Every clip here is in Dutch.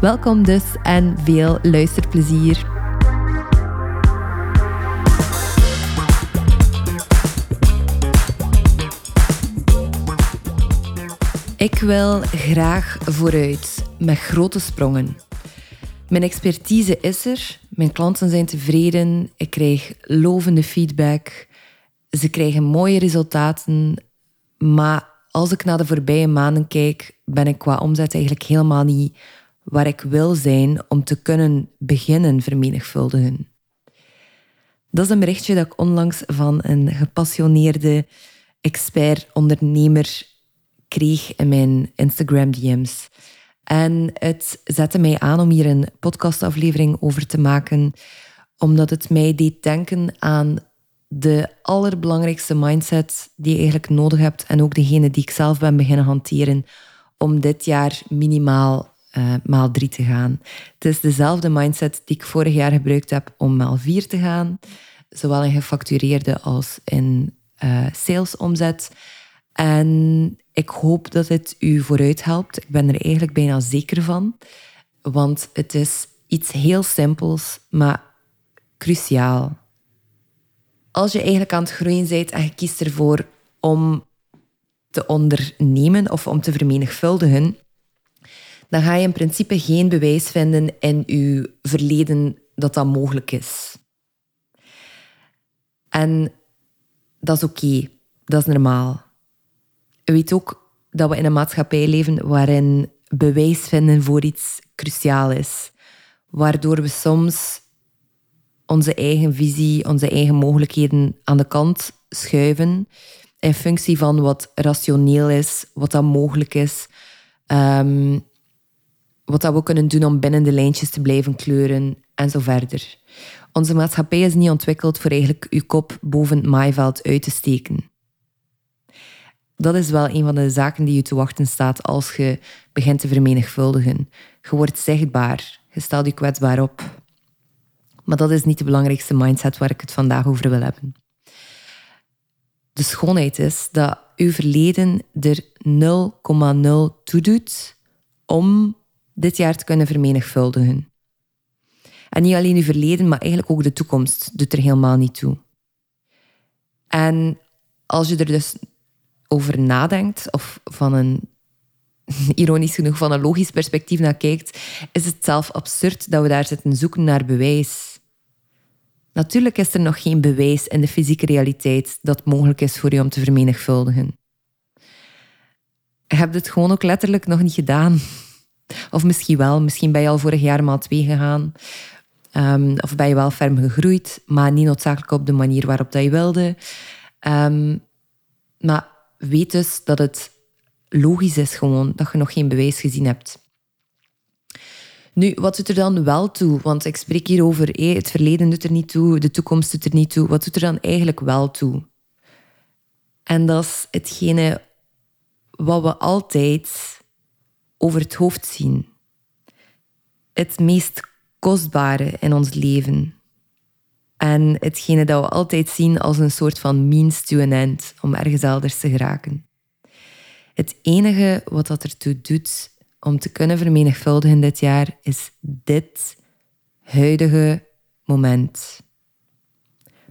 Welkom dus en veel luisterplezier. Ik wil graag vooruit met grote sprongen. Mijn expertise is er, mijn klanten zijn tevreden, ik krijg lovende feedback, ze krijgen mooie resultaten, maar als ik naar de voorbije maanden kijk, ben ik qua omzet eigenlijk helemaal niet waar ik wil zijn om te kunnen beginnen vermenigvuldigen. Dat is een berichtje dat ik onlangs van een gepassioneerde expert-ondernemer kreeg in mijn Instagram DM's. En het zette mij aan om hier een podcastaflevering over te maken, omdat het mij deed denken aan de allerbelangrijkste mindset die je eigenlijk nodig hebt en ook degene die ik zelf ben beginnen hanteren om dit jaar minimaal uh, maal 3 te gaan. Het is dezelfde mindset die ik vorig jaar gebruikt heb om maal 4 te gaan, zowel in gefactureerde als in uh, salesomzet. En ik hoop dat het u vooruit helpt. Ik ben er eigenlijk bijna zeker van, want het is iets heel simpels, maar cruciaal. Als je eigenlijk aan het groeien bent en je kiest ervoor om te ondernemen of om te vermenigvuldigen, dan ga je in principe geen bewijs vinden in je verleden dat dat mogelijk is. En dat is oké, dat is normaal. Je weet ook dat we in een maatschappij leven waarin bewijs vinden voor iets cruciaal is. Waardoor we soms onze eigen visie, onze eigen mogelijkheden aan de kant schuiven in functie van wat rationeel is, wat dan mogelijk is. Um, wat dat we kunnen doen om binnen de lijntjes te blijven kleuren en zo verder. Onze maatschappij is niet ontwikkeld voor eigenlijk uw kop boven het maaiveld uit te steken. Dat is wel een van de zaken die je te wachten staat als je begint te vermenigvuldigen. Je wordt zichtbaar, je stelt je kwetsbaar op. Maar dat is niet de belangrijkste mindset waar ik het vandaag over wil hebben. De schoonheid is dat uw verleden er 0,0 toe doet om dit jaar te kunnen vermenigvuldigen. En niet alleen uw verleden, maar eigenlijk ook de toekomst doet er helemaal niet toe. En als je er dus over nadenkt, of van een, ironisch genoeg, van een logisch perspectief naar kijkt, is het zelf absurd dat we daar zitten zoeken naar bewijs. Natuurlijk is er nog geen bewijs in de fysieke realiteit dat mogelijk is voor je om te vermenigvuldigen. Je hebt het gewoon ook letterlijk nog niet gedaan. Of misschien wel, misschien ben je al vorig jaar maal 2 gegaan. Um, of ben je wel ferm gegroeid, maar niet noodzakelijk op de manier waarop dat je wilde. Um, maar weet dus dat het logisch is gewoon dat je nog geen bewijs gezien hebt. Nu, wat doet er dan wel toe? Want ik spreek hier over hey, het verleden doet er niet toe, de toekomst doet er niet toe. Wat doet er dan eigenlijk wel toe? En dat is hetgene wat we altijd over het hoofd zien. Het meest kostbare in ons leven. En hetgene dat we altijd zien als een soort van means to an end om ergens elders te geraken. Het enige wat dat ertoe doet om te kunnen vermenigvuldigen dit jaar is dit huidige moment.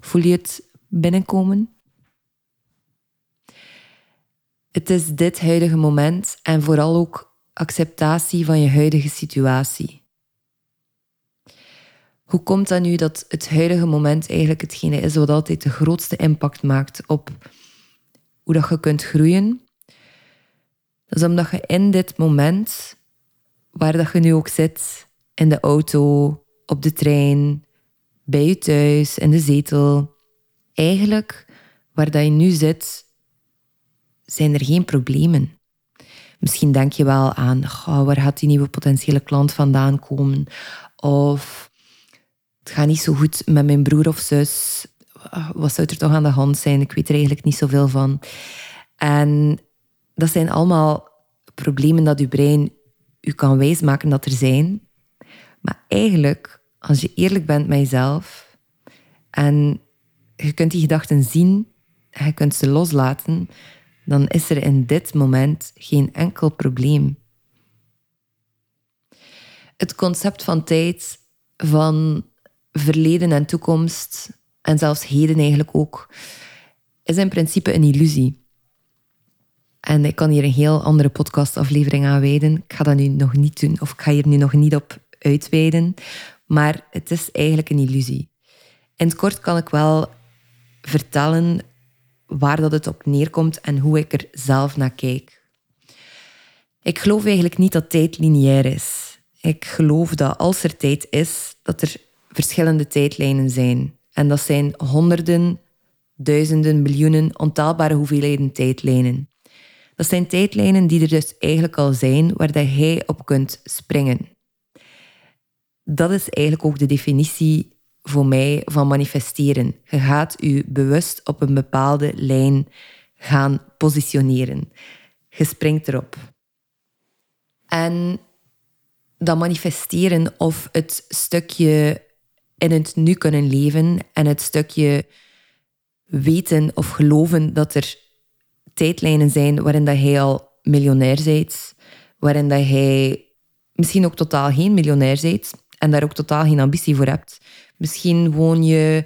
Voel je het binnenkomen? Het is dit huidige moment en vooral ook acceptatie van je huidige situatie. Hoe komt dat nu dat het huidige moment eigenlijk hetgene is wat altijd de grootste impact maakt op hoe dat je kunt groeien? Dat is omdat je in dit moment, waar dat je nu ook zit, in de auto, op de trein, bij je thuis, in de zetel, eigenlijk waar dat je nu zit, zijn er geen problemen. Misschien denk je wel aan, waar gaat die nieuwe potentiële klant vandaan komen? Of het gaat niet zo goed met mijn broer of zus. Wat zou er toch aan de hand zijn? Ik weet er eigenlijk niet zoveel van. En dat zijn allemaal problemen dat je brein u kan wijsmaken dat er zijn. Maar eigenlijk, als je eerlijk bent met jezelf en je kunt die gedachten zien en je kunt ze loslaten, dan is er in dit moment geen enkel probleem. Het concept van tijd, van verleden en toekomst, en zelfs heden eigenlijk ook, is in principe een illusie. En ik kan hier een heel andere podcastaflevering aan wijden. Ik ga dat nu nog niet doen, of ik ga hier nu nog niet op uitweiden. Maar het is eigenlijk een illusie. In het kort kan ik wel vertellen waar dat het op neerkomt en hoe ik er zelf naar kijk. Ik geloof eigenlijk niet dat tijd lineair is. Ik geloof dat als er tijd is, dat er verschillende tijdlijnen zijn. En dat zijn honderden, duizenden, miljoenen, ontaalbare hoeveelheden tijdlijnen. Dat zijn tijdlijnen die er dus eigenlijk al zijn, waar dat jij op kunt springen. Dat is eigenlijk ook de definitie voor mij van manifesteren. Je gaat je bewust op een bepaalde lijn gaan positioneren. Je springt erop. En dat manifesteren of het stukje in het nu kunnen leven en het stukje weten of geloven dat er tijdlijnen zijn waarin dat hij al miljonair bent, waarin dat hij misschien ook totaal geen miljonair bent en daar ook totaal geen ambitie voor hebt. Misschien woon je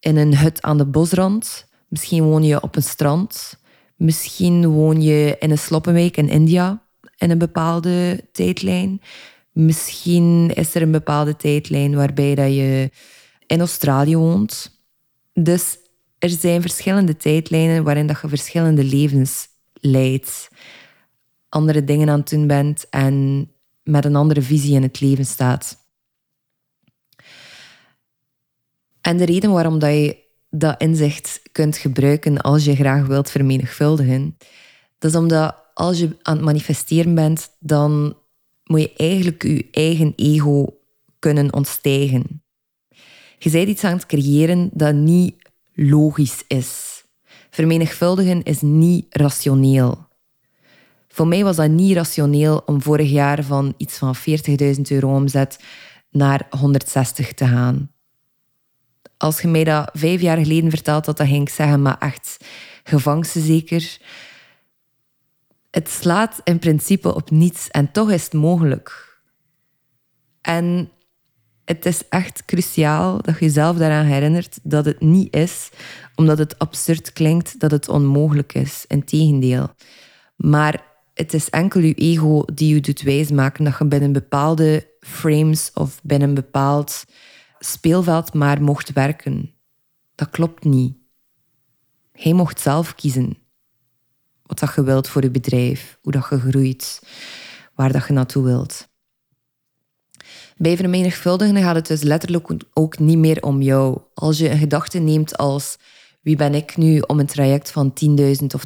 in een hut aan de bosrand, misschien woon je op een strand, misschien woon je in een sloppenwijk in India in een bepaalde tijdlijn. Misschien is er een bepaalde tijdlijn waarbij dat je in Australië woont. Dus er zijn verschillende tijdlijnen waarin dat je verschillende levens leidt. Andere dingen aan het doen bent en met een andere visie in het leven staat. En de reden waarom dat je dat inzicht kunt gebruiken als je graag wilt vermenigvuldigen, dat is omdat als je aan het manifesteren bent, dan moet je eigenlijk je eigen ego kunnen ontstijgen. Je bent iets aan het creëren dat niet logisch is. Vermenigvuldigen is niet rationeel. Voor mij was dat niet rationeel om vorig jaar van iets van 40.000 euro omzet naar 160 te gaan. Als je mij dat vijf jaar geleden vertelt had, dan ging ik zeggen, maar echt, gevangse zeker. Het slaat in principe op niets en toch is het mogelijk. En het is echt cruciaal dat je jezelf daaraan herinnert dat het niet is, omdat het absurd klinkt dat het onmogelijk is. Integendeel. Maar het is enkel je ego die je doet wijsmaken dat je binnen bepaalde frames of binnen bepaald speelveld maar mocht werken. Dat klopt niet. Hij mocht zelf kiezen wat dat je wilt voor je bedrijf, hoe dat je groeit, waar dat je naartoe wilt. Bij vermenigvuldigen gaat het dus letterlijk ook niet meer om jou. Als je een gedachte neemt als wie ben ik nu om een traject van 10.000 of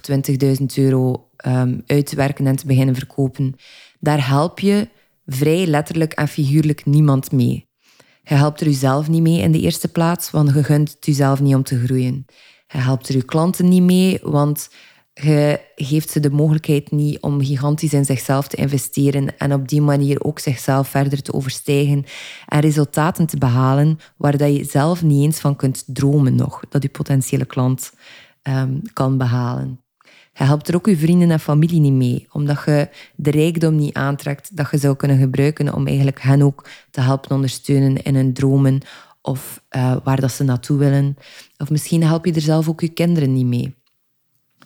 20.000 euro um, uit te werken en te beginnen verkopen, daar help je vrij letterlijk en figuurlijk niemand mee. Je helpt er jezelf niet mee in de eerste plaats, want je gunt het jezelf niet om te groeien. Je helpt er je klanten niet mee, want je geeft ze de mogelijkheid niet om gigantisch in zichzelf te investeren en op die manier ook zichzelf verder te overstijgen en resultaten te behalen waar dat je zelf niet eens van kunt dromen nog, dat je potentiële klant um, kan behalen. Je helpt er ook je vrienden en familie niet mee, omdat je de rijkdom niet aantrekt dat je zou kunnen gebruiken om eigenlijk hen ook te helpen ondersteunen in hun dromen of uh, waar dat ze naartoe willen. Of misschien help je er zelf ook je kinderen niet mee.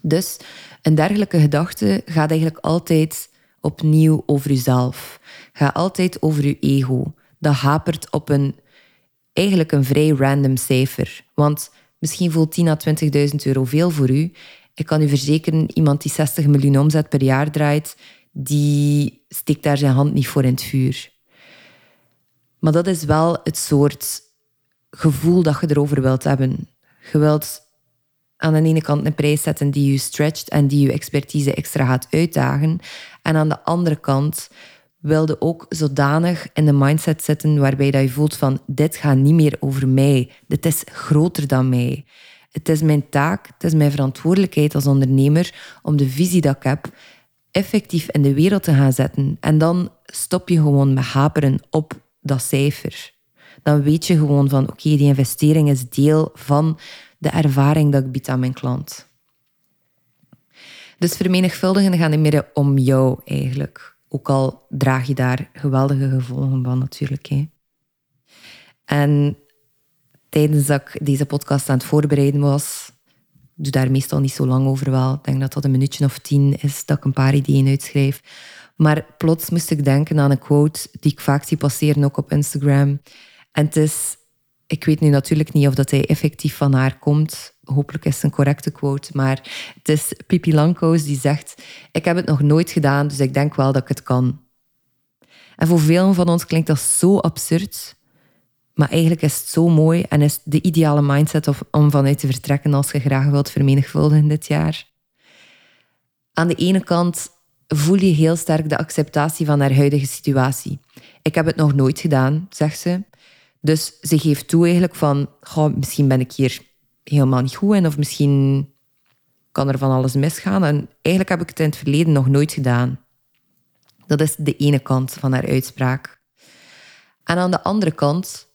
Dus een dergelijke gedachte gaat eigenlijk altijd opnieuw over jezelf. Gaat altijd over je ego. Dat hapert op een eigenlijk een vrij random cijfer. Want misschien voelt 10.000 à 20.000 euro veel voor u. Ik kan u verzekeren, iemand die 60 miljoen omzet per jaar draait, die steekt daar zijn hand niet voor in het vuur. Maar dat is wel het soort gevoel dat je erover wilt hebben. Je wilt aan de ene kant een prijs zetten die je stretcht en die je expertise extra gaat uitdagen. En aan de andere kant wilde ook zodanig in de mindset zitten waarbij dat je voelt van dit gaat niet meer over mij. Dit is groter dan mij. Het is mijn taak, het is mijn verantwoordelijkheid als ondernemer om de visie dat ik heb effectief in de wereld te gaan zetten. En dan stop je gewoon met haperen op dat cijfer. Dan weet je gewoon van oké, die investering is deel van de ervaring dat ik bied aan mijn klant. Dus vermenigvuldigen gaat niet meer om jou eigenlijk. Ook al draag je daar geweldige gevolgen van natuurlijk. Hè. En tijdens dat ik deze podcast aan het voorbereiden was, ik doe daar meestal niet zo lang over wel. Ik denk dat dat een minuutje of tien is dat ik een paar ideeën uitschrijf. Maar plots moest ik denken aan een quote die ik vaak zie passeren ook op Instagram. En het is, ik weet nu natuurlijk niet of dat hij effectief van haar komt. Hopelijk is het een correcte quote. Maar het is Pipi Langkous die zegt: Ik heb het nog nooit gedaan, dus ik denk wel dat ik het kan. En voor velen van ons klinkt dat zo absurd. Maar eigenlijk is het zo mooi en is de ideale mindset om vanuit te vertrekken als je graag wilt vermenigvuldigen dit jaar. Aan de ene kant voel je heel sterk de acceptatie van haar huidige situatie. Ik heb het nog nooit gedaan, zegt ze. Dus ze geeft toe eigenlijk van, misschien ben ik hier helemaal niet goed in of misschien kan er van alles misgaan. En eigenlijk heb ik het in het verleden nog nooit gedaan. Dat is de ene kant van haar uitspraak. En aan de andere kant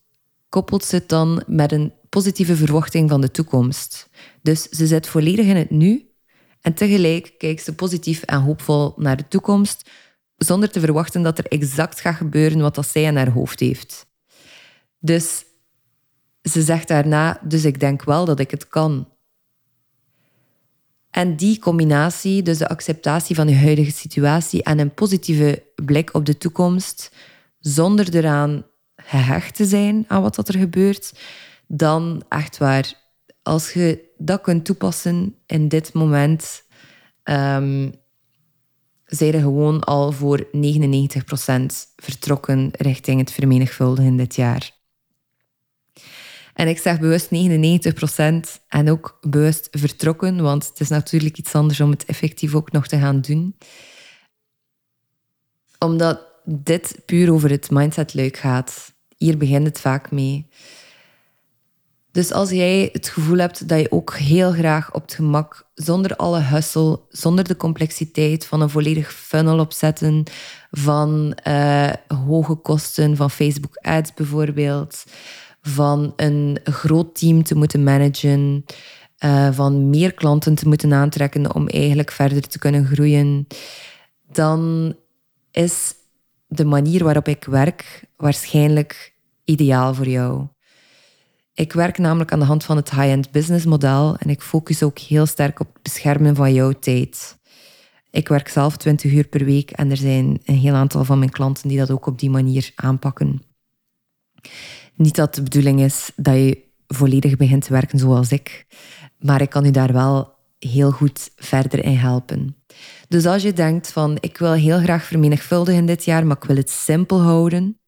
koppelt ze dan met een positieve verwachting van de toekomst. Dus ze zit volledig in het nu en tegelijk kijkt ze positief en hoopvol naar de toekomst, zonder te verwachten dat er exact gaat gebeuren wat dat zij in haar hoofd heeft. Dus ze zegt daarna, dus ik denk wel dat ik het kan. En die combinatie, dus de acceptatie van je huidige situatie en een positieve blik op de toekomst, zonder eraan gehecht te zijn aan wat er gebeurt, dan echt waar, als je dat kunt toepassen in dit moment, um, zijn er gewoon al voor 99% vertrokken richting het vermenigvuldigen dit jaar. En ik zeg bewust 99% en ook bewust vertrokken, want het is natuurlijk iets anders om het effectief ook nog te gaan doen. Omdat dit puur over het mindset-luik gaat. Hier begint het vaak mee. Dus als jij het gevoel hebt dat je ook heel graag op het gemak, zonder alle hustle, zonder de complexiteit van een volledig funnel opzetten, van uh, hoge kosten van Facebook ads bijvoorbeeld, van een groot team te moeten managen, uh, van meer klanten te moeten aantrekken om eigenlijk verder te kunnen groeien, dan is de manier waarop ik werk waarschijnlijk ideaal voor jou. Ik werk namelijk aan de hand van het high-end business model en ik focus ook heel sterk op het beschermen van jouw tijd. Ik werk zelf 20 uur per week en er zijn een heel aantal van mijn klanten die dat ook op die manier aanpakken. Niet dat de bedoeling is dat je volledig begint te werken zoals ik, maar ik kan u daar wel heel goed verder in helpen. Dus als je denkt van ik wil heel graag vermenigvuldigen dit jaar, maar ik wil het simpel houden,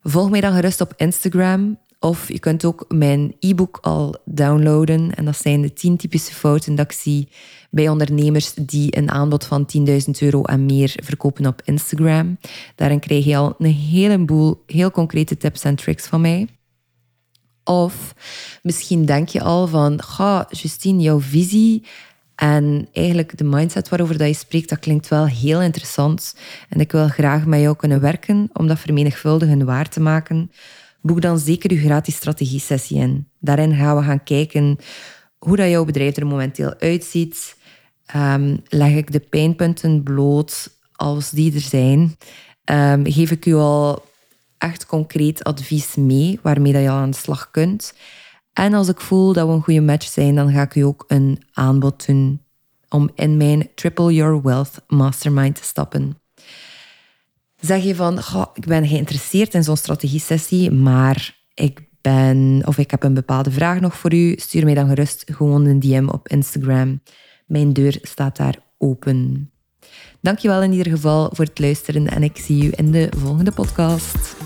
volg mij dan gerust op Instagram of je kunt ook mijn e-book al downloaden. En dat zijn de 10 typische fouten dat ik zie bij ondernemers die een aanbod van 10.000 euro en meer verkopen op Instagram. Daarin krijg je al een heleboel heel concrete tips en tricks van mij. Of misschien denk je al van, ga Justine, jouw visie en eigenlijk de mindset waarover dat je spreekt, dat klinkt wel heel interessant. En ik wil graag met jou kunnen werken om dat vermenigvuldigen waar te maken boek dan zeker je gratis strategie-sessie in. Daarin gaan we gaan kijken hoe dat jouw bedrijf er momenteel uitziet. Um, leg ik de pijnpunten bloot als die er zijn. Um, geef ik u al echt concreet advies mee waarmee dat je al aan de slag kunt. En als ik voel dat we een goede match zijn, dan ga ik u ook een aanbod doen om in mijn Triple Your Wealth Mastermind te stappen. Zeg je van, ik ben geïnteresseerd in zo'n strategie-sessie, maar ik ben, of ik heb een bepaalde vraag nog voor u, stuur mij dan gerust gewoon een DM op Instagram. Mijn deur staat daar open. Dankjewel in ieder geval voor het luisteren en ik zie u in de volgende podcast.